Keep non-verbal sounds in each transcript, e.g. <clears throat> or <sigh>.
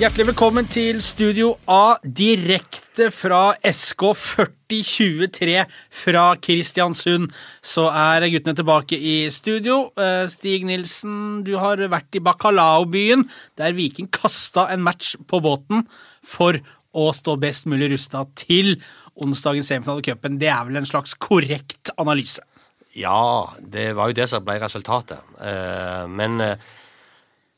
Hjertelig velkommen til Studio A direkte fra SK 4023 fra Kristiansund. Så er guttene tilbake i studio. Eh, Stig Nilsen, du har vært i Bacalao-byen, der Viking kasta en match på båten for å stå best mulig rusta til onsdagens semifinale i cupen. Det er vel en slags korrekt analyse? Ja, det var jo det som ble resultatet. Eh, men eh,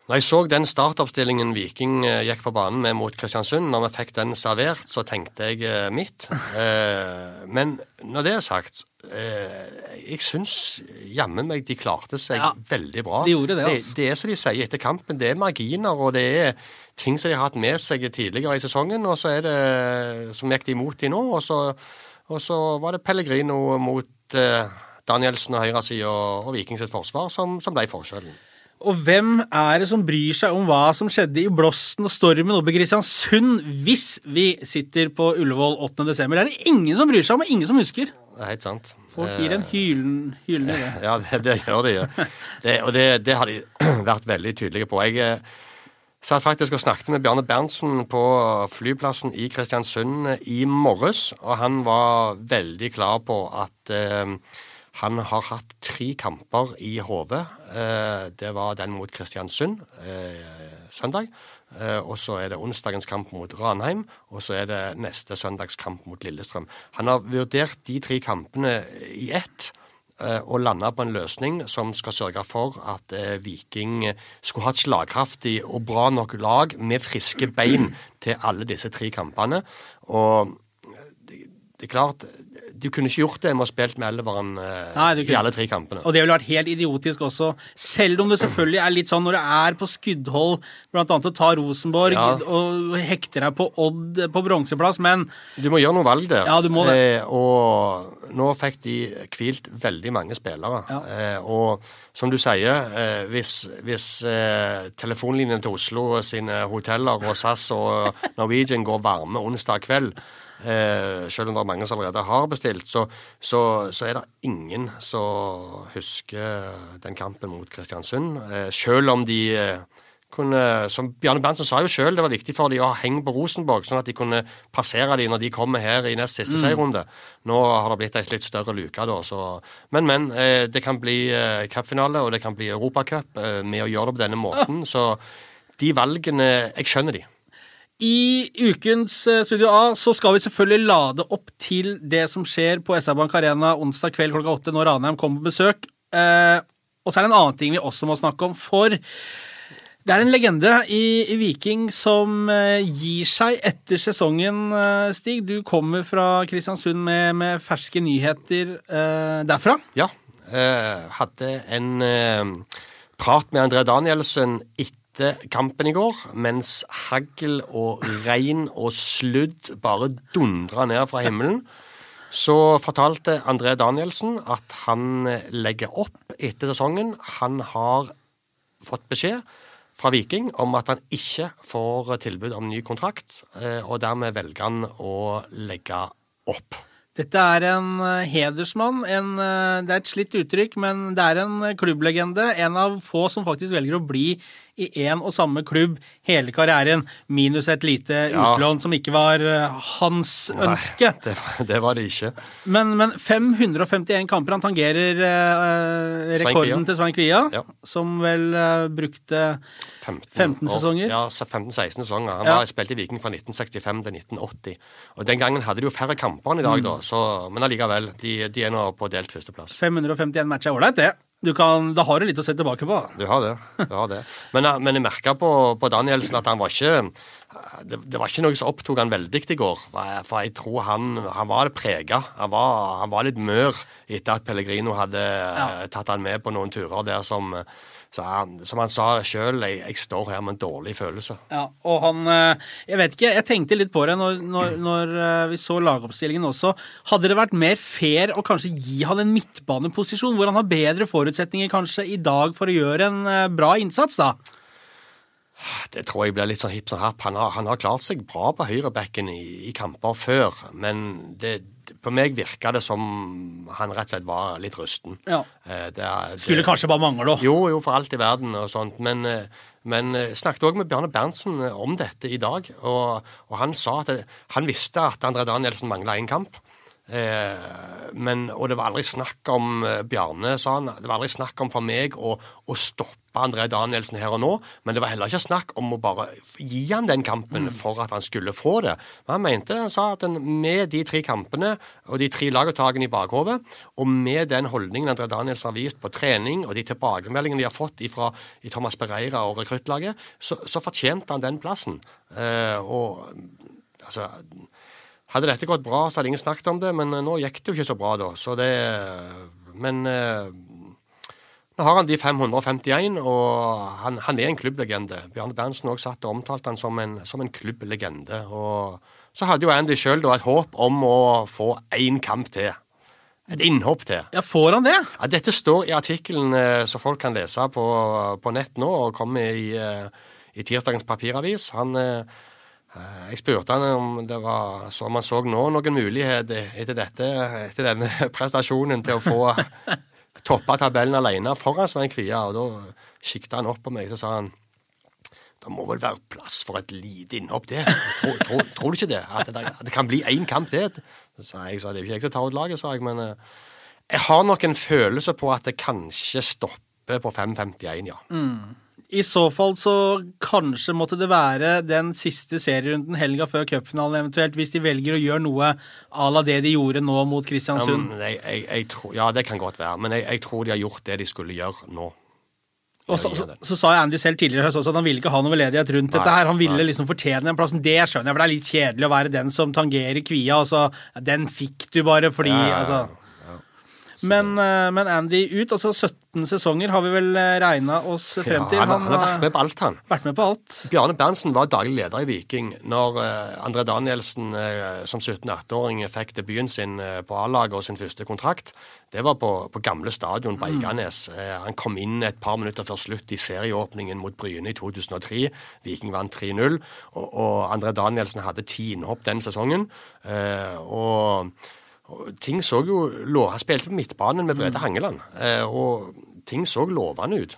når jeg så den startoppstillingen Viking eh, gikk på banen med mot Kristiansund, når vi fikk den servert, så tenkte jeg mitt. Men når det er sagt, jeg syns jammen meg de klarte seg Ja, veldig bra. de gjorde det, altså. det. Det er som de sier etter kampen, det er marginer, og det er ting som de har hatt med seg tidligere i sesongen, og så er det som gikk de imot de nå, og så, og så var det Pellegrino mot Danielsen og høyresida og, og Viking sitt forsvar som, som ble forskjellen. Og hvem er det som bryr seg om hva som skjedde i blåsten og stormen oppe i Kristiansund hvis vi sitter på Ullevål 8. desember? Det er det ingen som bryr seg om, og ingen som husker. Det er helt sant. Folk gir en hylen, hylende idé. <laughs> Ja, det, det gjør de. Det, og det, det har de <clears throat> vært veldig tydelige på. Jeg eh, satt faktisk og snakket med Bjarne Berntsen på flyplassen i Kristiansund i morges, og han var veldig klar på at eh, han har hatt tre kamper i hodet. Eh, det var den mot Kristiansund eh, søndag. Eh, og så er det onsdagens kamp mot Ranheim, og så er det neste søndags kamp mot Lillestrøm. Han har vurdert de tre kampene i ett og landa på en løsning som skal sørge for at Viking skulle ha et slagkraftig og bra nok lag med friske bein til alle disse tre kampene. Og det, er klart, du kunne ikke gjort det med å spilt med elveren eh, i alle tre kampene. Og det ville vært helt idiotisk også, selv om det selvfølgelig er litt sånn når det er på skuddhold, blant annet å ta Rosenborg Ja. og hekte deg på Odd på bronseplass, men Du må gjøre noe valg der. Ja, du må det. Eh, og nå fikk de hvilt veldig mange spillere. Ja. Eh, og som du sier, eh, hvis, hvis eh, telefonlinjen til Oslo sine hoteller og SAS og Norwegian går varme onsdag kveld, eh, selv om det er mange som allerede har bestilt, så, så, så er det ingen som husker den kampen mot Kristiansund. Eh, selv om de eh, kunne, som Bjarne Berntsen sa jo selv, det var viktig for de å henge på Rosenborg, sånn at de kunne passere de når de kommer her i nest siste serierunde. Nå har det blitt ei litt større luke, da. Så. Men, men. Eh, det kan bli eh, cupfinale, og det kan bli europacup eh, med å gjøre det på denne måten. <laughs> Så de valgene Jeg skjønner de. I ukens eh, Studio A så skal vi selvfølgelig lade opp til det som skjer på SR Bank Arena onsdag kveld klokka åtte når Ranheim kommer på besøk. Eh, og så er det en annen ting vi også må snakke om, for det er en legende i, Viking som eh, gir seg etter sesongen, Stig. Du kommer fra Kristiansund med, med ferske nyheter derfra. Ja. Hadde en prat med André Danielsen etter kampen i går, mens hagl og regn og sludd bare dundra ned fra himmelen. Så fortalte André Danielsen at han legger opp etter sesongen. Han har fått beskjed fra Viking om at han ikke får tilbud om ny kontrakt, eh, og dermed velger han å legge opp. Dette er en eh, hedersmann. En, eh, det er et slitt uttrykk, men det er en klubblegende. En av få som faktisk velger å bli i én og samme klubb hele karrieren, minus et lite Ja. utlån som ikke var hans hans ønske. Nei, <laughs> det, var- det var det ikke. Men, men 551 kamper. Han tangerer eh, rekorden Svein til Svein Kvia, Ja. som vel eh, brukte 15, 15 år. sesonger? Ja, 15-16 sesonger. Han Ja. var spilte i Viking fra 1965 til 1980. Og Den gangen hadde de jo færre kamper enn i dag, Mm. da. Så, men allikevel, de, de er nå på delt førsteplass. 551 matcher. Ålreit, det. Du kan, da har du litt å se tilbake på. Du har det. du har det. Men, eh, men jeg merka på, på Danielsen at han var ikke det, det var ikke noe som opptok han veldig i går. For- jeg tror han, han var prega. Han var, han var litt mør etter at Pellegrino hadde ja. tatt han med på noen turer der som han, Som han sa sjøl, jeg, jeg står her med en dårlig følelse. Ja, og han eh, Jeg vet ikke, jeg tenkte litt på det når, når, når eh, vi så lagoppstillingen også. Hadde det vært mer fair å kanskje gi han en midtbaneposisjon, hvor han har bedre forutsetninger kanskje i dag for å gjøre en eh, bra innsats, da? Det tror jeg blir litt sånn hipp som happ. Han har, han har klart seg bra på høyrebacken i, i kamper før, men det, På meg virka det som han rett og slett var litt rusten. Ja. Det, det er- Skulle kanskje bare mangle, da. Jo, jo, for alt i verden og sånt. Men, eh, men eh, snakket òg med Bjarne Berntsen eh, om dette i dag. Og, og han sa at det, han visste at André Danielsen mangla én kamp. Eh, men, og det var aldri snakk om eh, Bjarne, sa han. Det var aldri snakk om for meg å, å stoppe André Danielsen her og nå. Men det var heller ikke snakk om å bare gi han den kampen for at han skulle få det. Men han mente det. Han sa at med de tre kampene og de tre lagopptakene i bakhodet, og med den holdningen André Danielsen har vist på trening, og de tilbakemeldingene de har fått ifra, i Thomas Bereira og rekruttlaget, så, så fortjente han den plassen. Eh, og altså hadde dette gått bra, så hadde ingen snakket om det, men eh, nå gikk det jo ikke så bra, da. Så det Men eh, nå har han de 551, og han, han er en klubblegende. Bjarne Berntsen også satt og omtalte han som en, som en klubblegende. Og så hadde jo Andy sjøl et håp om å få én kamp til. Et innhopp til. Ja, får han det? Ja, dette står i artikkelen eh, som folk kan lese på, på nett nå, og kommer i, eh, i tirsdagens papiravis. Han, eh, jeg spurte han om det var så man så nå noen mulighet etter, dette, etter denne <laughs> prestasjonen til å få toppa tabellen alene foran Svein Kvia, og da sikta han opp på meg så sa han det må vel være plass for et lite innhopp til. Tror, tror, tror du ikke det? At det, at det kan bli én kamp til? Så jeg sa, det er jo ikke jeg som tar ut laget, sa jeg, men eh, jeg har nok en følelse på at det kanskje stopper på 5.51, ja. I så fall så kanskje måtte det være den siste serierunden helga før cupfinalen eventuelt, hvis de velger å gjøre noe à la det de gjorde nå mot Kristiansund. Um, jeg, jeg, jeg tror, ja, det kan godt være, men jeg, tror de har gjort det de skulle gjøre nå. Og så, så, så sa Andy selv tidligere i høst også at han ville ikke ha noe veldedighet rundt dette her. Han ville nei. liksom fortjene den plassen. Det skjønner jeg, for det er litt kjedelig å være den som tangerer Kvia. Altså, den fikk du bare fordi Ja, ja, ja. altså. Men, eh, men Andy ut. Altså 17 sesonger har vi vel regna oss frem til. Ja, han, han har har vært med på alt, han. vært med på alt. Bjarne Berntsen var daglig leder i Viking når eh, André Danielsen eh, som 17-18-åring fikk debuten sin eh, på A-laget og sin første kontrakt. Det var på, på gamle stadion på Eiganes. Eh, han kom inn et par minutter før slutt i serieåpningen mot Bryne i 2003. Viking vant 3-0, og, og André Danielsen hadde ti innhopp den sesongen. Eh, og ting så jo. Han spilte på midtbanen med Brede Hangeland, eh, og ting så lovende ut.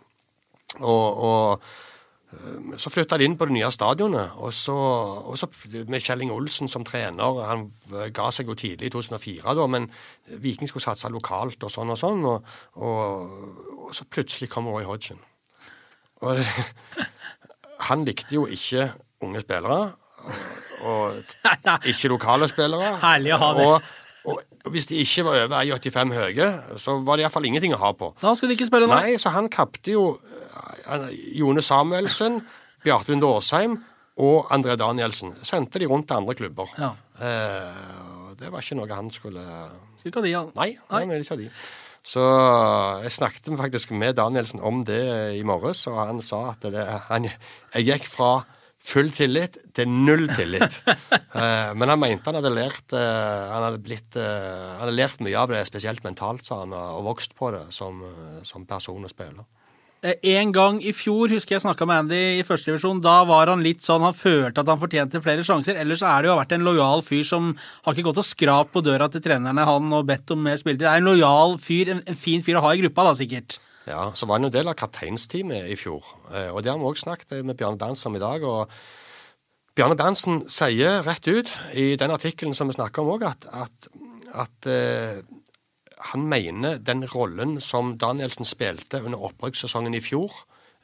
Og, og eh, så flytta de inn på det nye stadionet, og så, og så med Kjelling Olsen som trener. Han ga seg jo tidlig i 2004, da, men Viking skulle satse lokalt og sånn og sånn. Og, og så plutselig kom Roy Hodgson. Og det, <laughs> han likte jo ikke unge spillere. Og <laughs> ikke lokale spillere. Herlig å ha det. Og, og hvis de ikke var over 1,85 høye, så var det iallfall ingenting å ha på. Da skulle de ikke spørre noe. Nei, så han kapte jo eh, Jone Samuelsen, Bjarte Lunde og André Danielsen. Sendte de rundt til andre klubber. Ja. Eh, det var ikke noe han skulle Skulle ikke ha de, ja. Nei, han ville ikke ha de. Så jeg snakket faktisk med Danielsen om det i morges, og han sa at det, han, jeg gikk fra full tillit til null tillit. uh, <laughs> Men han mente han hadde lært uh, Han hadde blitt uh, Han hadde lært mye av det, spesielt mentalt, sa han, og vokst på det som, som person og spiller. En gang i fjor husker jeg snakka med Andy i førstedivisjon. Da var han litt sånn, han følte at han fortjente flere sjanser. Ellers er det jo vært en lojal fyr som har ikke gått og skrapt på døra til trenerne han og bedt om mer spilletid. Det er en lojal fyr, en fin fyr å ha i gruppa, da sikkert. Ja, Så var han jo en del av kapteinsteamet i fjor, eh, og det har vi òg snakket med Bjarne Berntsen om i dag. og Bjarne Berntsen sier rett ut i den artikkelen som vi snakker om òg, at, at, at uh, han mener den rollen som Danielsen spilte under opprykkssesongen i fjor,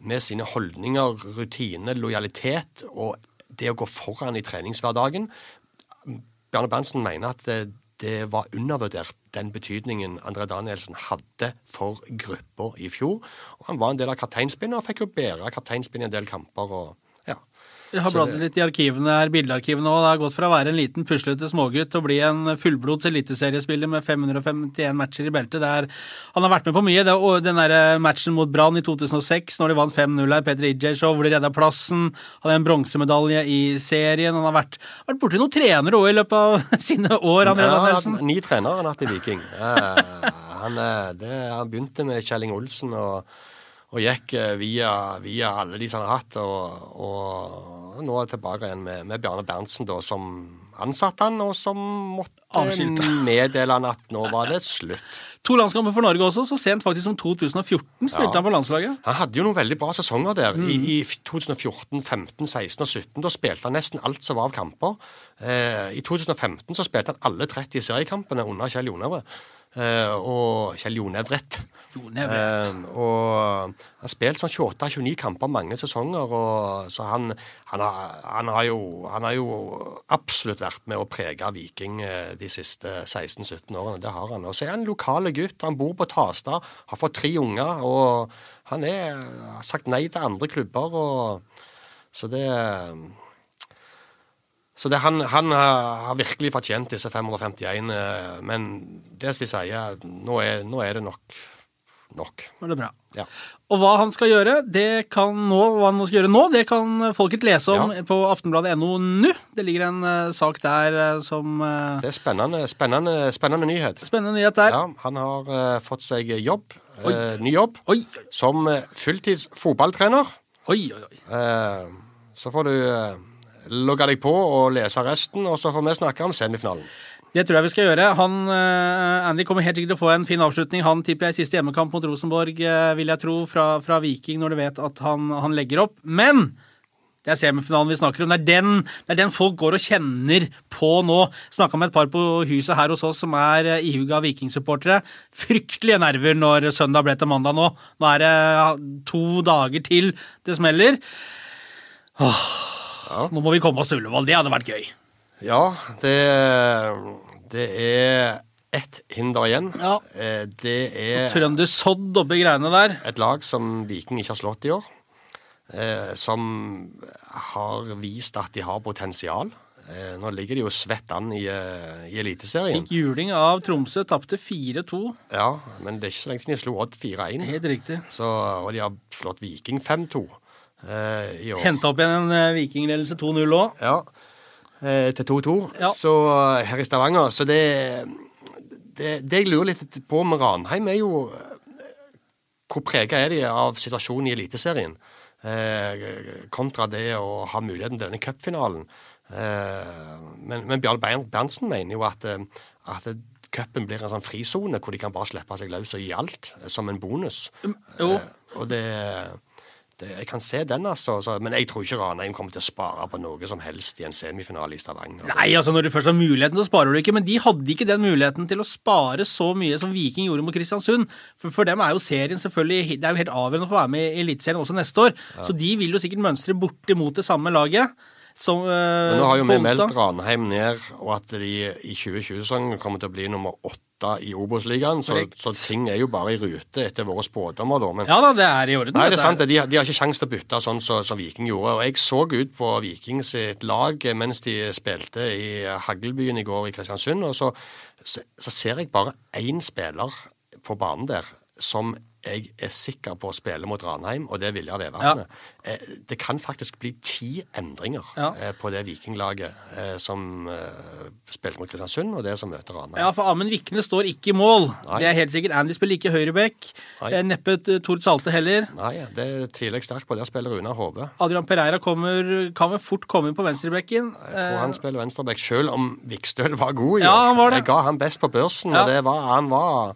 med sine holdninger, rutine, lojalitet og det å gå foran i treningshverdagen Bjarne Berntsen mener at det, det var undervurdert, den betydningen André Danielsen hadde for gruppa i fjor. Og han var en del av kapteinspinnet og fikk jo bære kapteinspinnet i en del kamper. og. Jeg har bladd litt i arkivene her, bildearkivene òg. Det har gått fra å være en liten puslete smågutt til å bli en fullblods eliteseriespiller med 551 matcher i beltet. Det er, han har vært med på mye. Det, den der matchen mot Brann i 2006, når de vant 5-0 her, Peter Ijay-show, hvor de redda plassen. Hadde en bronsemedalje i serien. Han har vært, vært borti noen trenere òg i løpet av <laughs> sine år, André Ja, hatt ni trenere han har hatt i Viking. Eh, han, eh, det, han begynte med Kjelling Olsen og, og gikk eh, via, via alle de som har hatt. Og, og nå er jeg tilbake igjen med, med Bjarne Berntsen, da, som ansatte han, og som måtte Avskilte. meddele han at nå var det slutt. <laughs> To landskamper for Norge også, så sent faktisk som 2014 spilte Ja. han på landslaget. Han hadde jo noen veldig bra sesonger der Mm. i, i 2014, 15, 16 og 17. Da spilte han nesten alt som var av kamper. Eh, I 2015 så spilte han alle 30 seriekampene under Kjell Jonevre. Eh, og Kjell Jonevret. Jonevret. Eh, og han har spilt sånn 28-29 kamper mange sesonger, og, så han, han, har, han, har jo, han har jo absolutt vært med å prege Viking eh, de siste 16-17 årene. Det har han. Og så er han lokale gutt. Han bor på Tasta, har fått tre unger, og han er, har sagt nei til andre klubber. Og, så det så det, han, han har har virkelig fortjent disse 551, eh, men det skal jeg si, nå er, nå er det nok. Nok. Det bra. Ja. Og hva han skal gjøre, det kan nå, hva han skal gjøre nå, det kan folket lese om Ja. på aftenbladet.no nå. Det ligger en uh, sak der uh, som uh, Det er spennende, spennende, spennende nyhet. Spennende nyhet der. Ja, han har fått seg jobb, ny jobb, Oi, som fulltids fotballtrener. oi, oi. oi. Så får du logge deg på og lese resten, og så får vi snakke om semifinalen. Det tror jeg vi skal gjøre. Han, eh, Andy kommer helt sikkert til å få en fin avslutning. Han tipper jeg siste hjemmekamp mot Rosenborg, eh, vil jeg tro, fra, fra Viking, når du vet at han, han legger opp. Men det er semifinalen vi snakker om. Det er den, det er den folk går og kjenner på nå. Snakka med et par på huset her hos oss som er eh, ihuga vikingsupportere. Fryktelige nerver når søndag ble til mandag nå. Nå er det to dager til det smeller. Åh, Nå må vi komme oss til Ullevål. Det hadde vært gøy. Ja, det, det er ett hinder igjen. Ja. Eh, det er Trøndersodd oppi greiene der. et lag som Viking ikke har slått i år. Eh, som har vist at de har potensial. Eh, nå ligger de jo svett an i, i Eliteserien. Fikk juling av Tromsø, tapte 4-2. Ja, men det er ikke så lenge siden de slo Odd 4-1. Helt riktig. Så, og de har slått Viking 5-2 eh, i år. Henta opp igjen en eh, vikingledelse 2-0 òg. Ja, eh, til 2-2. Ja. Så eh, her i Stavanger. Så det, det, det jeg lurer litt på med Ranheim, er jo eh, hvor prega er de av situasjonen i Eliteserien? Eh, kontra det å ha muligheten til denne cupfinalen. Eh, men, men Bjarne Berntsen mener jo at, eh, at cupen blir en sånn frisone hvor de kan bare slippe seg løs og gi alt eh, som en bonus. Jo. Eh, og det, det Jeg kan se den, altså. Så, men jeg tror ikke Ranheim kommer til å spare på noe som helst i en semifinale i Stavanger. Nei, altså når du først har muligheten, så sparer du ikke. Men de hadde ikke den muligheten til å spare så mye som Viking gjorde mot Kristiansund. For, for dem er jo serien selvfølgelig Det er jo helt avgjørende å få være med i Eliteserien også neste år. Så de vil jo sikkert mønstre bortimot det samme laget. Som, øh, Men nå har jo vi meldt Ranheim ned, og at de i 2020-sesongen kommer til å bli nummer åtte i Obos-ligaen. Så, så ting er jo bare i rute etter våre spådommer, da. Men Ja da, det er i orden. Nei, det er sant. De, de har ikke sjanse til å bytte sånn som som Viking gjorde. Og jeg så ut på Viking sitt lag mens de spilte i Haglbyen i går i Kristiansund, og så, så, så ser jeg bare én spiller på banen der som jeg er sikker på å spille mot Ranheim, og det er Viljar Vevatnet. Ja. Det kan faktisk bli ti endringer Ja. eh, på det Vikinglaget eh, som eh, spilte mot Kristiansund, og det som møter Ranheim. Ja, for Amund Vikne står ikke i mål. Nei. Det er helt sikkert. Andy spiller ikke høyreback. Eh, Neppe eh, Tord Salte heller. Nei, det tviler jeg sterkt på. Der spiller Runar Hove. Adrian Pereira kommer, kan vel fort komme inn på venstrebekken. Jeg tror han spiller venstreback selv om Vikstøl var god i Ja, han var det. Jeg ga han best på børsen, og det var, han var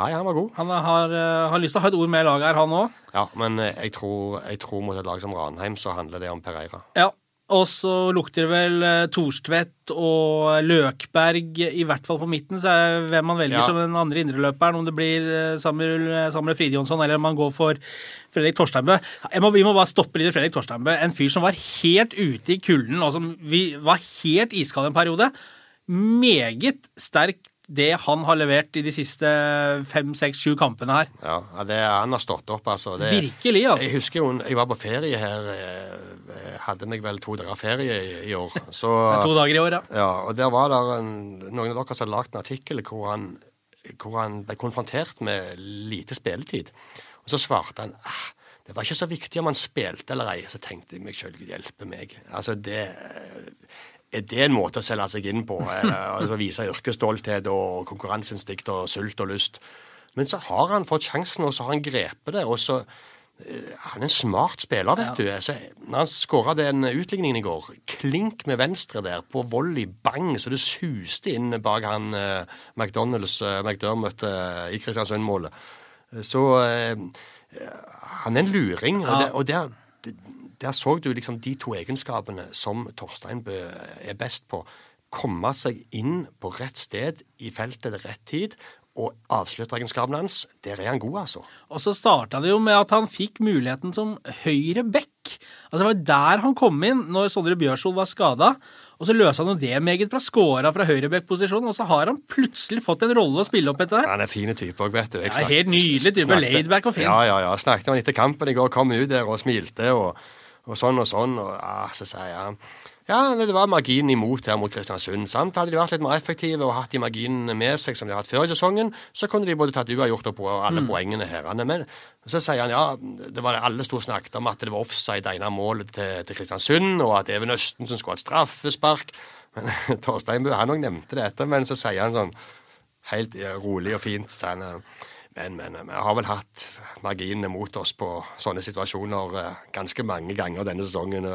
Nei, han var god. Han har, eh, har lyst til å ha et ord med i laget her, han òg. Ja, men eh, jeg tror, jeg tror mot et lag som Ranheim så handler det om Pereira. Ja. Og så lukter det vel Torstvedt Thorstvedt og Løkberg, i hvert fall på midten. Så er hvem man velger Ja. som den andre indreløperen, om det blir eh, Samuel, Samuel Fridjonsson eller om man går for Fredrik Torsteinbø. Jeg må, vi må bare stoppe litt Fredrik Torsteinbø. En fyr som var helt ute i kulden, og som vi var helt iskald en periode. Meget sterk det han har levert i de siste fem, seks, sju kampene her. Ja, det, Han har stått opp, altså. Det, Virkelig, altså. Jeg husker jo jeg var på ferie her. eh, hadde meg vel to dager ferie i, i år. Så, <laughs> To dager i år, ja. ja, og der var det noen av dere som hadde lagd en artikkel hvor han, hvor han ble konfrontert med lite spilletid. Og så svarte han ah, det var ikke så viktig om han spilte eller ei. Så tenkte jeg meg sjøl, hjelpe meg. Altså, det er det en måte å selge seg inn på? Eh, altså Vise yrkesstolthet og konkurranseinstinkt og sult og lyst. Men så har han fått sjansen, og så har han grepet det. Og så eh, han er en smart spiller, vet du. Altså, når han skåra den utligningen i går, klink med venstre der, på volley, bang, så det suste inn bak han eh, McDonald's, eh, McDermott eh, i Kristiansund-målet. Så eh, han er en luring, og, det, og der, der så du liksom de to egenskapene som Torstein Bø er best på. Komme seg inn på rett sted i feltet til rett tid. Og avslutteregenskapen hans, der er han god, altså. Og så starta det jo med at han fikk muligheten som høyre back. Altså Det var der han kom inn når Sondre Bjørsol var skada. Og så løsa han jo det meget bra. Skåra fra høyreback-posisjon, og så har han plutselig fått en rolle å spille opp etter der. Han er fin type òg, vet du. Jeg ja, helt nydelig type. Laidback og fin. Ja, ja, ja. Snakket med han etter kampen i går, kom ut der og smilte og, og sånn og sånn. Og ja, så sier han ja, det var marginen imot her mot Kristiansund. sant? Hadde de vært litt mer effektive og hatt de marginene med seg som de har hatt før i sesongen, så kunne de både tatt uavgjort og på alle mm. poengene her. Men så sier han ja, det var det alle sto snakket om at det var offside det ene målet til, til Kristiansund, og at Even Østensen skulle ha et straffespark. Men <laughs> Torstein Bø han òg nevnte dette, men så sier han sånn helt rolig og fint så sier han, men, men vi har vel hatt marginene mot oss på sånne situasjoner eh, ganske mange ganger denne sesongen.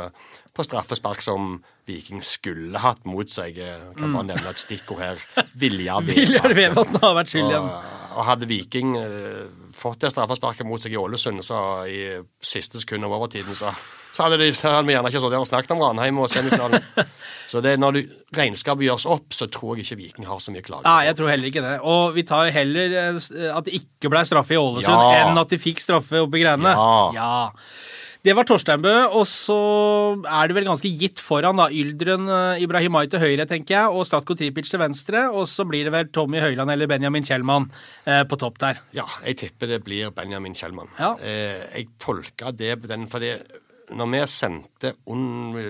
På straffespark som Viking skulle hatt mot seg. Jeg kan bare mm. nevne et stikkord her. Viljar <laughs> Vevatn har vært skyld igjen. Og hadde Viking eh, fått det straffesparket mot seg i Ålesund, så i siste sekund av overtiden, så, så hadde, de, så hadde vi gjerne ikke stått der og snakket om Ranheim og semifinalen. <laughs> så det, når du, regnskapet gjøres opp, så tror jeg ikke Viking har så mye klager. Nei, jeg tror heller ikke det. Og vi tar jo heller eh, at det ikke ble straffe i Ålesund, ja. enn at de fikk straffe oppe i greiene. Ja. ja. Det var Torsteinbø, og så er det vel ganske gitt foran, da. Yldren uh, Ibrahimai til høyre, tenker jeg, og Slatko Tripic til venstre. Og så blir det vel Tommy Høiland eller Benjamin Kjellmann eh, på topp der. Ja, jeg tipper det blir Benjamin Kjellmann. Ja. Eh, jeg tolka det på den fordi når vi sendte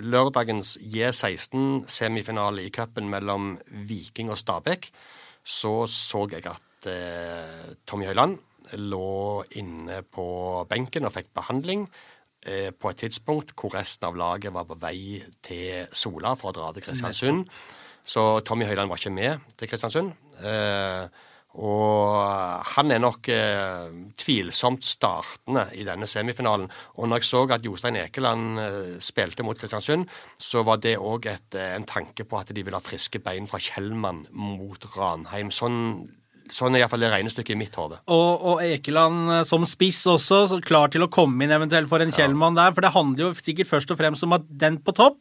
lørdagens J16-semifinale i cupen mellom Viking og Stabæk, så så jeg at Tommy Høiland lå inne på benken og fikk behandling. Eh, på et tidspunkt hvor resten av laget var på vei til Sola for å dra til Kristiansund. Så Tommy Høiland var ikke med til Kristiansund. Eh, og han er nok eh, tvilsomt startende i denne semifinalen. Og når jeg så at Jostein Ekeland eh, spilte mot Kristiansund, så var det òg en tanke på at de ville ha friske bein fra Kjellmann mot Ranheim. Sånn Sånn er iallfall det regnestykket i mitt hode. Og, og, Ekeland eh, som spiss også, så klar til å komme inn eventuelt for en Kjellmann ja. der. For det handler jo sikkert først og fremst om at den på topp,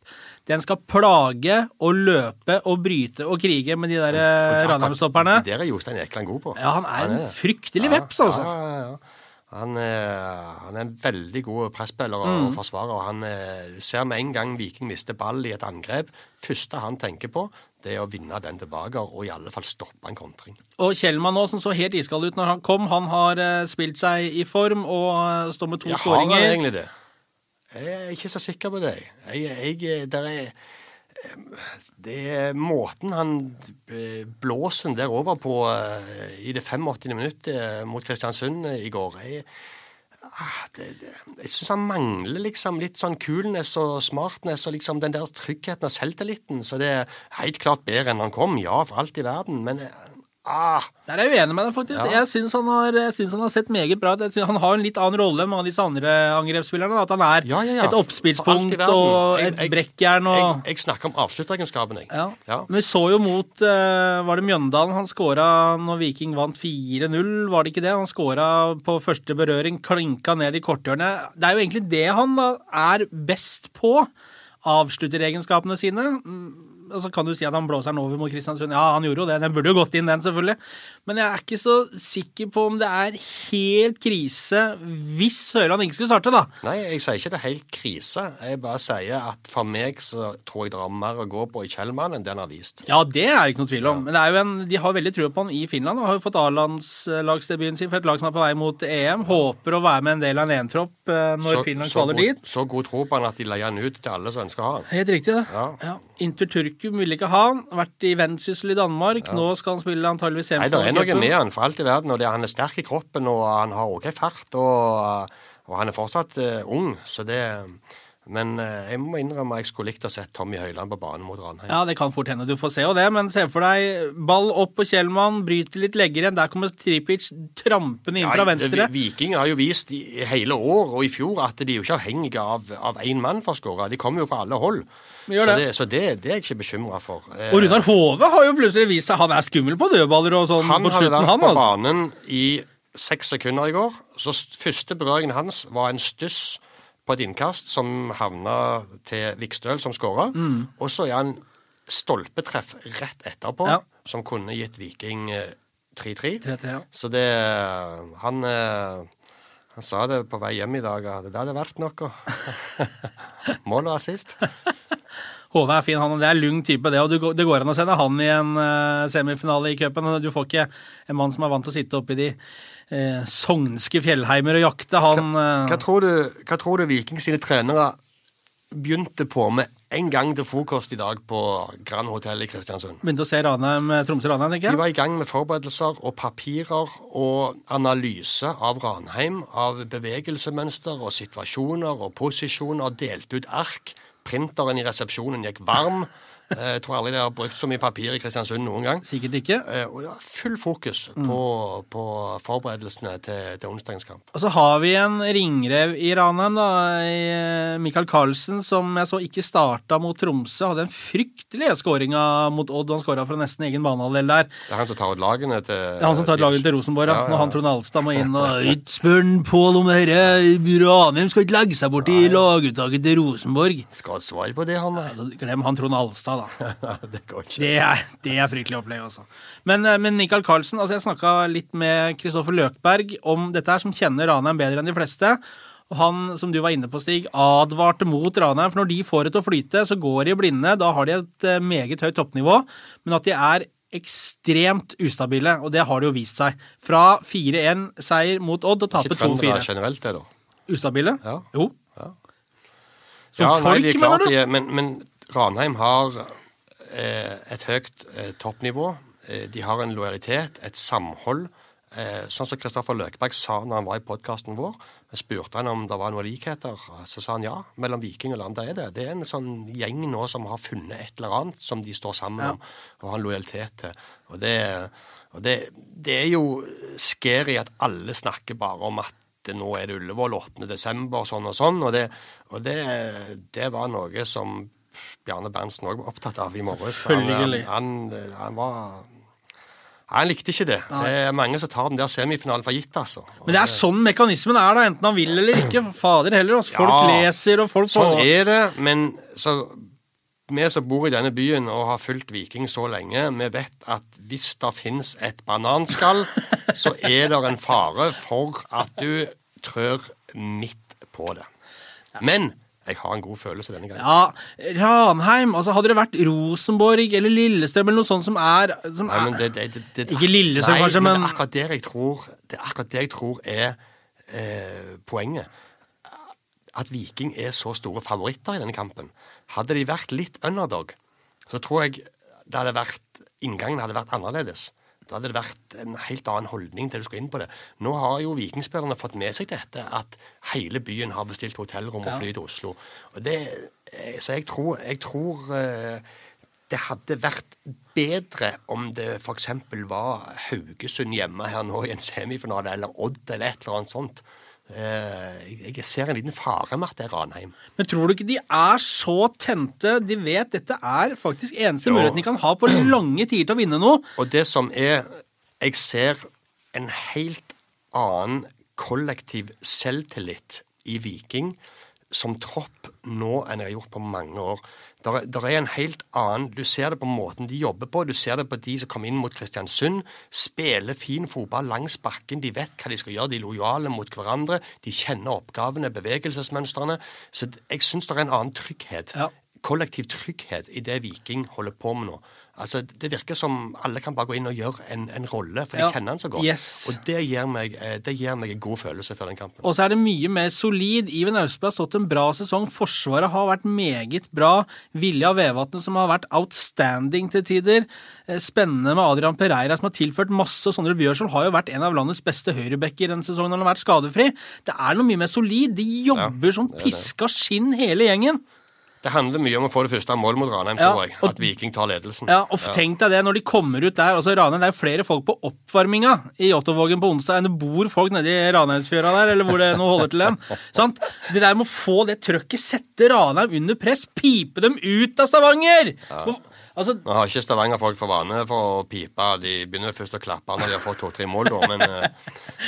den skal plage og løpe og bryte og krige med de der eh, Ranheim-stopperne. Det er Jostein Ekeland god på. Ja, han er, han er en fryktelig ja, veps, altså. Ja, ja, ja. Han er, han er, en veldig god presspiller og mm. forsvarer. og Han er, ser med en gang Viking mister ball i et angrep. første han tenker på, det er å vinne den tilbake og i alle fall stoppe en kontring. Og Kjellmann nå, som så helt iskald ut når han kom, han har uh, spilt seg i form og står med to skåringer. Har han egentlig det? Jeg er ikke så sikker på det. Jeg, jeg, der er det er måten han blåser der over på eh, i det 85. minuttet mot Kristiansund i går. Jeg, ah, det, jeg syns han mangler liksom litt sånn coolness og smartness og liksom den der tryggheten og selvtilliten. Så det er helt klart bedre enn han kom, ja, for alt i verden. Men Ah. Der er jeg uenig med deg, faktisk. Ja. Jeg syns han, han, har sett meget bra ut. Han har en litt annen rolle enn mange av disse andre angrepsspillerne. At han er ja, ja, et oppspillspunkt og et brekkjern og Jeg, jeg snakker om avslutteregenskapen, jeg. Ja. Men vi så jo mot uh, Var det Mjøndalen han skåra når Viking vant 4-0, var det ikke det? Han skåra på første berøring, klinka ned i korthjørnet. Det er jo egentlig det han er best på. Avslutteregenskapene sine og så kan du si at han blåser den over mot Kristiansund. Ja, han gjorde jo det. Den burde jo gått inn, den, selvfølgelig. Men jeg er ikke så sikker på om det er helt krise hvis Høyland ikke skulle starte, da. Nei, jeg sier ikke det er helt krise. Jeg bare sier at for meg så tror jeg det er mer å gå på i Kjellmann enn den har vist. Ja, det er ikke noe tvil om. Ja. Men det er jo en, de har veldig trua på han i Finland. Og har jo fått A-landslagsdebuten sin for et lag som er på vei mot EM. Håper å være med en del av en EM-tropp eh, når så, Finland kvaler dit. Så god tro på han at de leier han ut til alle som ønsker å ha han. Helt riktig, det. Ja. ja. Inter Turkum ville ikke ha han. Vært i Vendsyssel i Danmark. Ja. Nå skal han spille antageligvis Nei, det er noe med han for alt i verden. og det, Han er sterk i kroppen, og han har OK fart. Og, og han er fortsatt uh, ung, så det Men eh, jeg må innrømme jeg skulle likt å sett Tommy Høiland på banen mot Ranheim. Ja, det kan fort hende du får se jo det, men se for deg ball opp på Kjellmann, bryter litt, legger igjen. Der kommer Tripic trampende inn fra venstre. Vi- Viking har jo vist i hele år og i fjor at de er jo ikke avhengige av, av én mann for å skåre. De kommer jo fra alle hold. Gjør så det. det, så det, det er jeg ikke bekymra for. Eh, Og Runar Hove har jo plutselig vist seg han er skummel på dødballer og sånn han på hadde slutten, vært han på altså. banen i seks sekunder i går. Så første berøringen hans var en stuss på et innkast som havna til Vikstøl, som skåra. Mm. Og så er han stolpetreff rett etterpå, Ja. som kunne gitt Viking eh, 3-3. 3-3, ja. Så det Han eh, han sa det på vei hjem i dag, at det hadde vært noe. <laughs> Mål og assist. <laughs> Hove er fin, han. og Det er lung type, det. Og det går an å sende han i en eh, semifinale i cupen. Du får ikke en mann som er vant til å sitte oppi i de uh, sognske fjellheimer og jakte. Han hva, Hva tror du, hva tror du Viking sine trenere begynte på med en gang til frokost i dag på Grand Hotell i Kristiansund? begynte å se Ranheim, eh, Tromsø-Ranheim, tenker De var i gang med forberedelser og papirer og analyse av Ranheim, av bevegelsemønster og situasjoner og posisjoner, delte ut ark. Printeren i resepsjonen gikk varm. Eh, Jeg tror aldri de har brukt så mye papir i Kristiansund noen gang. Sikkert ikke. Eh, Og det var full fokus på, på forberedelsene til, til onsdagens kamp. Og så har vi en ringrev i Ranheim, da, eh, Michael Carlsen, som jeg så ikke starta mot Tromsø. Hadde en fryktelig skåring mot Odd, han skåra fra nesten egen banehalvdel der. Det er han som tar ut lagene til Det er han som tar ut lagene til Rosenborg, ja. Ja, ja, Når han Trond Alstad må inn og <laughs> spør Pål om dette! Ranheim skal ikke legge seg bort i laguttaket til Rosenborg. Skal svar på det, han. Altså, glem han Trond Alstad, da. <laughs> det går ikke. Det er, det er fryktelig opplegg, altså. Men, eh, men Michael Carlsen, altså jeg snakka litt med Kristoffer Løkberg om dette her, som kjenner Ranheim bedre enn de fleste. Og han, som du var inne på, Stig, advarte mot Ranheim. For når de får det til å flyte, så går de blinde. Da har de et eh, meget høyt toppnivå. Men at de er ekstremt ustabile, og det har det jo vist seg. Fra 4-1-seier mot Odd og tape Ikke trøndere 2-4. generelt, det, da. Ustabile? Ja. Jo. Ja. Som Ja, nei, de er mener du? de er- men, men Ranheim har eh, et høyt eh, toppnivå. Eh, de har en lojalitet, et samhold. Sånn som Kristoffer Løkberg sa når han var i podkasten vår. Spurte han om det var noen likheter. Så sa han ja, mellom Viking og Landa er det. Det er en sånn gjeng nå som har funnet et eller annet som de står sammen Ja. om og har en lojalitet til. Og det, og det, det er jo scary at alle snakker bare om at nå er det Ullevål 8. desember, sånn og sånn. Og det, og det, det var noe som Bjarne Berntsen òg var opptatt av i morges. Han, han, han var Han likte ikke det. Det er mange som tar den der semifinalen for gitt, altså. Men det er sånn mekanismen er, da, enten han vil eller ikke. Fader heller. Altså. Folk Ja. leser, og folk Sånn er det, men så vi som bor i denne byen og har fulgt Viking så lenge, vi vet at hvis det finnes et bananskall, <laughs> så er det en fare for at du trør midt på det. Men jeg har en god følelse denne gangen. Ja, Ranheim. altså Hadde det vært Rosenborg eller Lillestrøm eller noe sånt som er, som Nei, men det, det, det, Ikke Lillestrøm, nei, kanskje, men men- det er akkurat der jeg tror, det er akkurat det jeg tror er eh, poenget. At Viking er så store favoritter i denne kampen. Hadde de vært litt underdog, så tror jeg det hadde vært, inngangen hadde vært annerledes. Da hadde det vært en helt annen holdning til du skal inn på det. Nå har jo vikingspillerne fått med seg dette, at hele byen har bestilt hotellrom og fly til Oslo. Og det, eh, så jeg tror, jeg tror eh, det hadde vært bedre om det f.eks. var Haugesund hjemme her nå i en semifinale, eller Odd eller et eller annet sånt. Eh, jeg, jeg ser en liten fare med at det er Ranheim. Men tror du ikke de er så tente? De vet dette er faktisk eneste Jo. muligheten de kan ha på lange tider til å vinne noe. Og det som er Jeg ser en helt annen kollektiv selvtillit i Viking som tropp nå enn jeg har gjort på mange år. Der, er- der er en helt annen Du ser det på måten de jobber på. Du ser det på de som kommer inn mot Kristiansund. Spiller fin fotball langs bakken. De vet hva de skal gjøre. De er lojale mot hverandre. De kjenner oppgavene, bevegelsesmønstrene. Så jeg syns det er en annen trygghet. Ja. kollektiv trygghet i det Viking holder på med nå. Altså, Det virker som alle kan bare gå inn og gjøre en, en rolle, for de Ja. kjenner den så godt. Yes. Og det gir, meg, eh, det gir meg en god følelse før den kampen. Og så er det mye mer solid. Iven Austberg har stått en bra sesong. Forsvaret har vært meget bra. Vilja Vevatnet som har vært outstanding til tider. Eh, Spennende med Adrian Pereira som har tilført masse. og Sondre Bjørsvold har jo vært en av landets beste høyrebacker denne sesongen når han har vært skadefri. Det er noe mye mer solid. De jobber som piska skinn hele gjengen. Det handler mye om å få det første målet mot Ranheim, Ja, tror jeg. At Viking tar ledelsen. Ja, og tenk deg det, når de kommer ut der altså Ranheim, Det er flere folk på oppvarminga i Jåttåvågen på onsdag enn det bor folk nede i Ranheimsfjøra der, eller hvor det nå holder til hen. <laughs> Sant? Det der med å få det trøkket, sette Ranheim under press, pipe dem ut av Stavanger! Og- Altså, Nå har ikke Stavanger-folk for vane for å pipe. De begynner først å klappe når de har fått to-tre mål. Men, eh,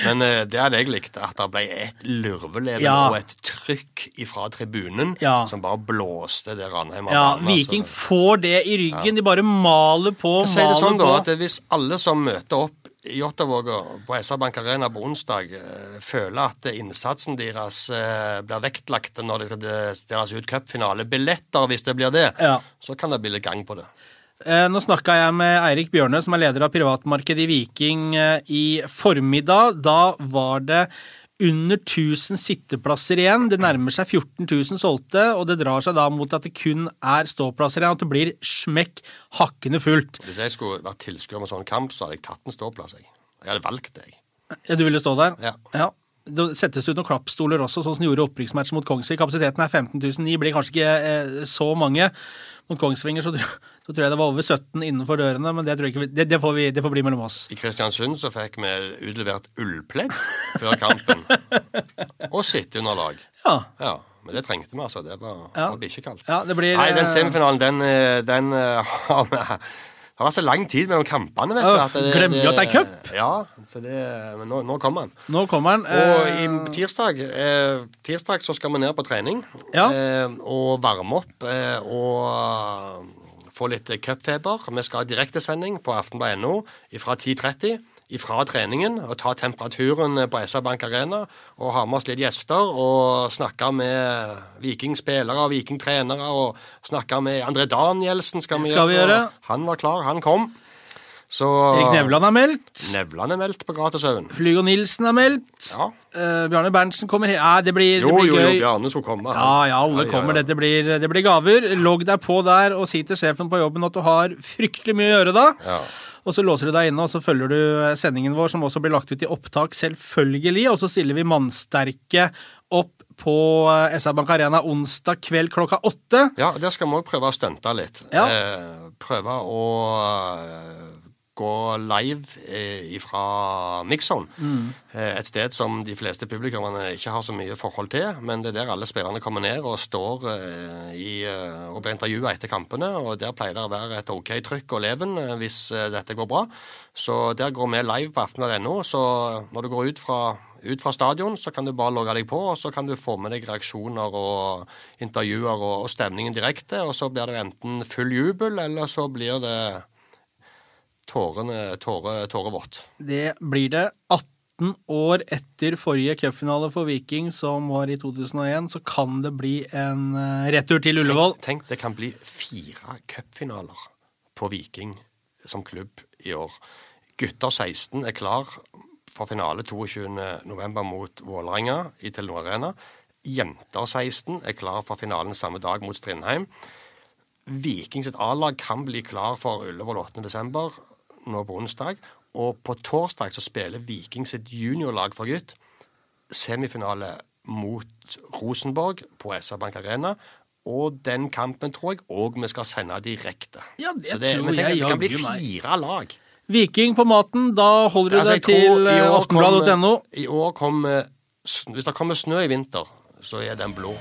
men eh, det hadde jeg likt. At det ble et lurveleve Ja. og et trykk ifra tribunen Ja. som bare blåste det Ranheim ja, banen, altså. Viking får det i ryggen. De bare maler på, maler det sånn, på. da, at hvis alle som møter opp i Ottavåga på SR Bank Arena på onsdag, eh, føler at innsatsen deres eh, blir vektlagt når det skal stilles ut cupfinalebilletter, hvis det blir det, Ja. så kan det bli litt gang på det. Eh, Nå snakka jeg med Eirik Bjørne, som er leder av privatmarkedet i Viking, i formiddag. Da var det under 1000 sitteplasser igjen. Det nærmer seg 14 000 solgte, og det drar seg da mot at det kun er ståplasser igjen. At det blir smekk hakkende fullt. Hvis jeg skulle vært tilskuer med sånn kamp, så hadde jeg tatt en ståplass. Jeg, jeg hadde valgt det. jeg. Ja, du ville stå der? Ja. ja. Det settes ut noen klappstoler også, sånn som de gjorde opprykksmatchen mot Kongsvinger. Kapasiteten er 15 000. Ni blir kanskje ikke eh, så mange. Mot Kongsvinger så, tro- så tror jeg det var over 17 innenfor dørene, men det, vi- det, det, får, vi, det får bli mellom oss. I Kristiansund så fikk vi utlevert ullpledd før kampen. Og sitteunderlag. Ja. Ja, men det trengte vi, altså. Det var, Ja. var bikkjekaldt. ja blir Nei, den eh, semifinalen, den, eh, den eh, har vi Det har vært så lang tid mellom kampene, vet du. Åh, glemmer jo at det er cup. Ja, så det, men nå, nå kommer han. Nå kommer han. Og i tirsdag, eh, tirsdag så skal vi ned på trening Ja. eh, og varme opp eh, og få litt cupfeber. Vi skal ha direktesending på aftenbladet.no fra 10.30 ifra treningen og ta temperaturen på SR Bank Arena og ha med oss litt gjester og snakke med Viking-spillere og Viking-trenere og snakke med André Danielsen skal vi, Skal vi gjøre. Han var klar, han kom. Så Erik Nevland er meldt. Nevland er meldt på Gratishaugen. Flygo Nilsen er meldt. Ja. Uh, Bjarne Berntsen kommer her. Ja, det blir, Jo, det blir jo, jo. Bjarne skulle komme. Ja, ja, alle Ja, kommer. Dette blir, det blir gaver. Logg deg på der og si til sjefen på jobben at du har fryktelig mye å gjøre da. Ja. Og så låser du deg inne, og så følger du sendingen vår, som også blir lagt ut i opptak, selvfølgelig. Og så stiller vi mannsterke opp på eh, SR Bank Arena onsdag kveld klokka åtte. Ja, der skal vi òg prøve å stunte litt. Ja. Eh, prøve å eh, gå live eh, fra Mixon. Mm. Eh, et sted som de fleste publikummerne ikke har så mye forhold til. Men det er der alle spillerne kommer ned og står eh, i, eh, og blir intervjua etter kampene. Og der pleier det å være et OK trykk og leven eh, hvis eh, dette går bra. Så der går vi live på aftenbladet.no. Så når du går ut fra ut fra stadion, så kan du bare logge deg på, og så kan du få med deg reaksjoner og intervjuer og, og stemningen direkte. Og så blir det enten full jubel, eller så blir det tårene, tåre, tårevått. Det blir det. 18 år etter forrige cupfinale for Viking, som var i 2001, så kan det bli en eh, retur til Ullevål. Tenk, tenk det kan bli fire cupfinaler på Viking som klubb i år. Gutter 16 er klar for finale 22.11. mot Vålerenga i Telenor Arena. Jenter 16 er klar for finalen samme dag mot Strindheim. Viking sitt A-lag kan bli klar for Ullevål 8.12. nå på onsdag. Og på torsdag så spiller Viking sitt juniorlag for gutt semifinale mot Rosenborg på SR Bank Arena. Og den kampen tror jeg òg vi skal sende direkte. Ja, det Så det, tror men jeg det kan bli fire lag. Viking på maten, da holder du Altså, deg til eh, aftenbladet.no. I år kommer Hvis det kommer snø i vinter, så er den blå.